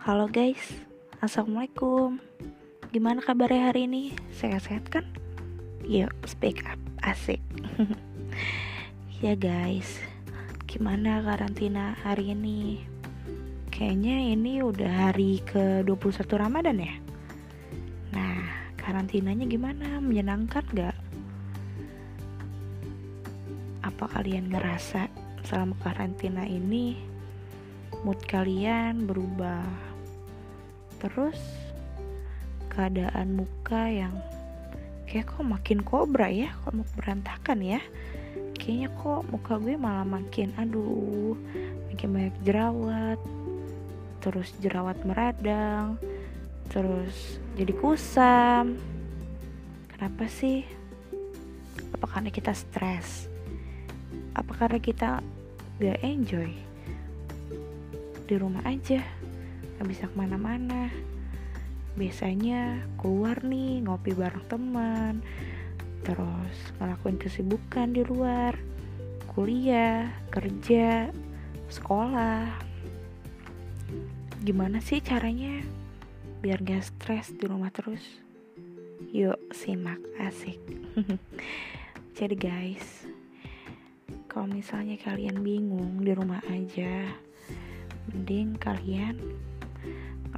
Halo guys, Assalamualaikum Gimana kabarnya hari ini? Sehat-sehat kan? Yuk, speak up, asik Ya guys, gimana karantina hari ini? Kayaknya ini udah hari ke-21 Ramadan ya? Nah, karantinanya gimana? Menyenangkan gak? Apa kalian ngerasa selama karantina ini mood kalian berubah terus keadaan muka yang kayak kok makin kobra ya kok mau berantakan ya. Kayaknya kok muka gue malah makin aduh makin banyak jerawat terus jerawat meradang terus jadi kusam. Kenapa sih? Apa karena kita stres? Apa karena kita gak enjoy? Di rumah aja gak bisa ke mana-mana. Biasanya keluar nih ngopi bareng teman. Terus ngelakuin kesibukan di luar. Kuliah kerja sekolah. Gimana sih caranya biar gak stres di rumah terus? Yuk simak asik. Jadi guys kalau misalnya kalian bingung di rumah aja mending kalian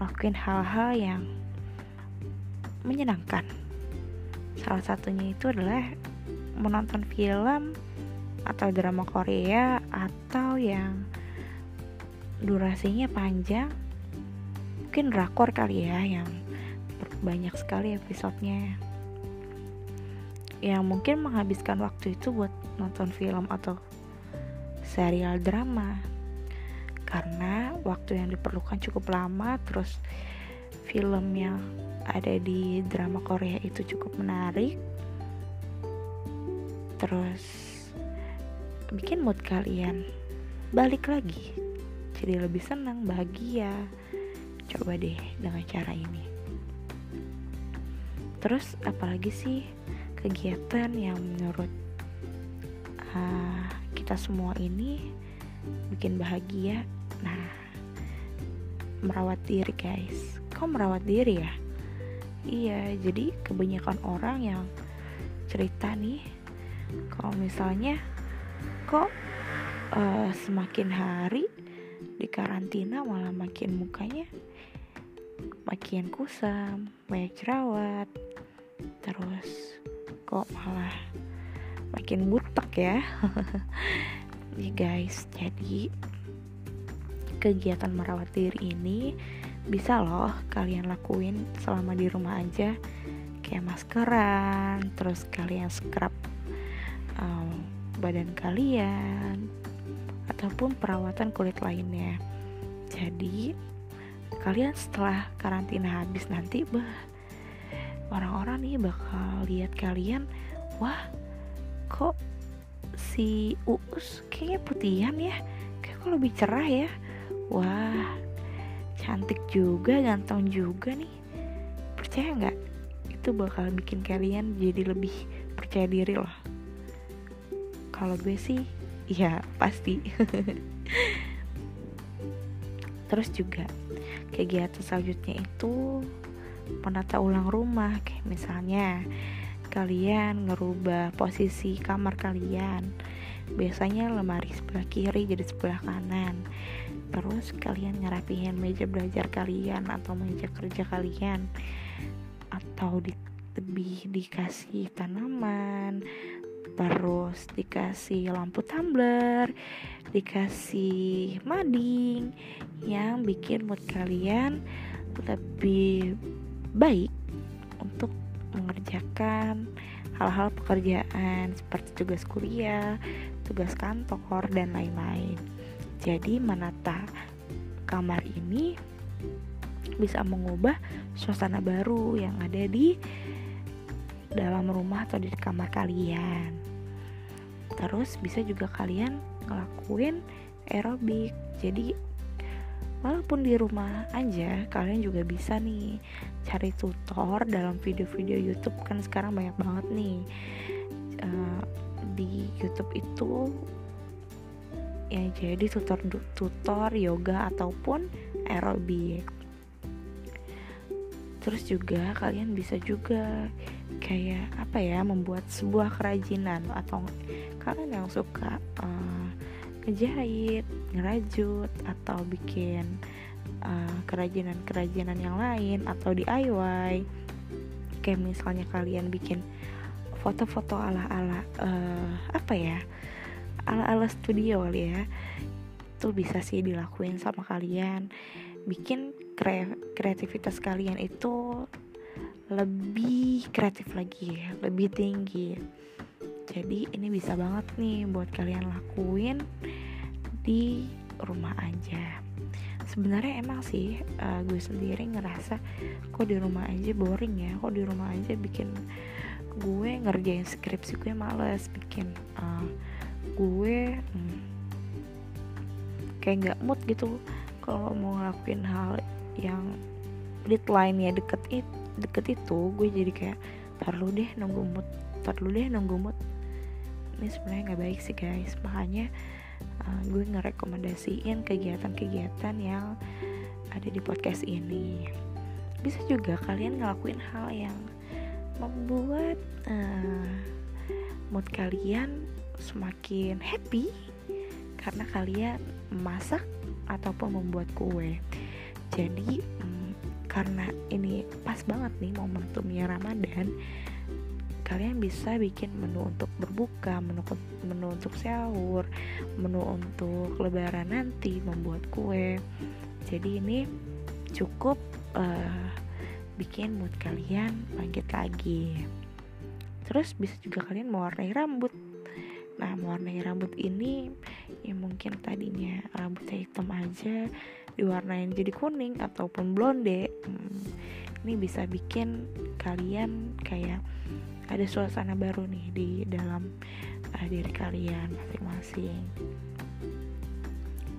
lakuin hal-hal yang menyenangkan. Salah satunya itu adalah menonton film atau drama Korea atau yang durasinya panjang. Mungkin drakor kali ya yang banyak sekali episodenya. Yang mungkin menghabiskan waktu itu buat nonton film atau serial drama karena waktu yang diperlukan cukup lama terus film yang ada di drama Korea itu cukup menarik. Terus bikin mood kalian balik lagi. Jadi lebih senang bahagia. Coba deh dengan cara ini. Terus apalagi sih kegiatan yang menurut uh, kita semua ini bikin bahagia Nah, merawat diri guys. Kok merawat diri ya? Iya, jadi kebanyakan orang yang cerita nih, kalau misalnya kok uh, semakin hari di karantina malah makin mukanya makin kusam, banyak jerawat, terus kok malah makin butek ya. nih guys, jadi kegiatan merawat diri ini bisa loh kalian lakuin selama di rumah aja. Kayak maskeran terus kalian scrub um, badan kalian ataupun perawatan kulit lainnya. Jadi kalian setelah karantina habis nanti bah orang-orang nih bakal lihat kalian wah kok si Uus kayaknya putihan ya? Kayak kok lebih cerah ya wah cantik juga ganteng juga nih. Percaya nggak? Itu bakal bikin kalian jadi lebih percaya diri loh. Kalau gue sih ya pasti. Terus juga kegiatan selanjutnya itu menata ulang rumah. Kayak misalnya kalian ngerubah posisi kamar kalian. Biasanya lemari sebelah kiri jadi sebelah kanan terus kalian ngerapihin meja belajar kalian atau meja kerja kalian atau di lebih dikasih tanaman terus dikasih lampu tumbler dikasih mading yang bikin mood kalian lebih baik untuk mengerjakan hal-hal pekerjaan seperti tugas kuliah, tugas kantor, dan lain-lain. Jadi menata kamar ini bisa mengubah suasana baru yang ada di dalam rumah atau di kamar kalian. Terus bisa juga kalian ngelakuin aerobik. Jadi walaupun di rumah aja kalian juga bisa nih cari tutor dalam video-video YouTube kan sekarang banyak banget nih uh, di YouTube itu ya jadi tutor tutor yoga ataupun aerobik terus juga kalian bisa juga kayak apa ya membuat sebuah kerajinan atau kalian yang suka uh, ngejahit, ngerajut atau bikin uh, kerajinan-kerajinan yang lain atau DIY kayak misalnya kalian bikin foto-foto ala-ala uh, apa ya ala-ala studio kali ya itu bisa sih dilakuin sama kalian. Bikin kre kreativitas kalian itu lebih kreatif lagi lebih tinggi. Jadi ini bisa banget nih buat kalian lakuin di rumah aja. Sebenarnya emang sih uh, gue sendiri ngerasa kok di rumah aja boring ya kok di rumah aja bikin gue ngerjain skripsi gue males bikin uh, gue hmm, kayak nggak mood gitu kalau mau ngelakuin hal yang deadline-nya deket it, deket itu gue jadi kayak tar lu deh nunggu mood tar lu deh nunggu mood. Ini sebenarnya nggak baik sih guys. Makanya uh, gue ngerekomendasiin kegiatan-kegiatan yang ada di podcast ini. Bisa juga kalian ngelakuin hal yang membuat uh, mood kalian semakin happy karena kalian masak ataupun membuat kue. Jadi hmm, karena ini pas banget nih momentumnya Ramadan kalian bisa bikin menu untuk berbuka menu menu untuk sahur menu untuk lebaran nanti membuat kue. Jadi ini cukup uh, bikin mood kalian bangkit lagi. Terus bisa juga kalian mewarnai rambut nah mewarnai rambut ini ya mungkin tadinya rambutnya hitam aja diwarnain jadi kuning ataupun blonde. Hmm, ini bisa bikin kalian kayak ada suasana baru nih di dalam uh, diri kalian masing-masing.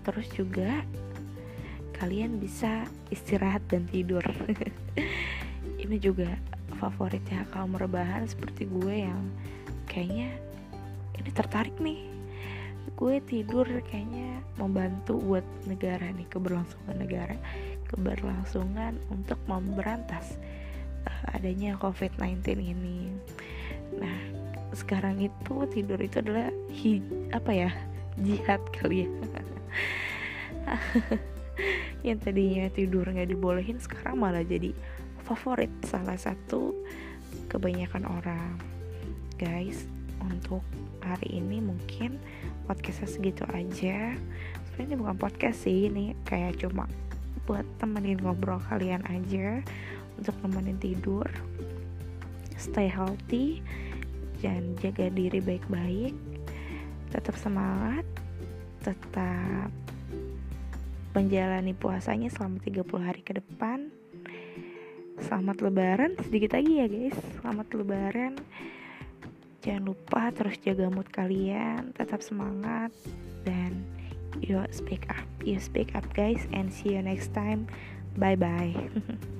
Terus juga kalian bisa istirahat dan tidur. Ini juga favoritnya kaum rebahan seperti gue yang kayaknya ini tertarik nih gue tidur kayaknya membantu buat negara nih keberlangsungan negara keberlangsungan untuk memberantas uh, adanya COVID-19 ini. Nah, sekarang itu tidur itu adalah hi, apa ya jihad kali ya. yang tadinya tidur nggak dibolehin sekarang malah jadi favorit salah satu kebanyakan orang guys untuk hari ini mungkin podcastnya segitu aja. Sebenarnya ini bukan podcast sih ini kayak cuma buat temenin ngobrol kalian aja untuk nemenin tidur stay healthy dan jaga diri baik-baik tetap semangat tetap menjalani puasanya selama 30 hari ke depan. Selamat lebaran sedikit lagi ya guys. Selamat lebaran jangan lupa terus jaga mood kalian tetap semangat dan you speak up you speak up guys and see you next time. Bye bye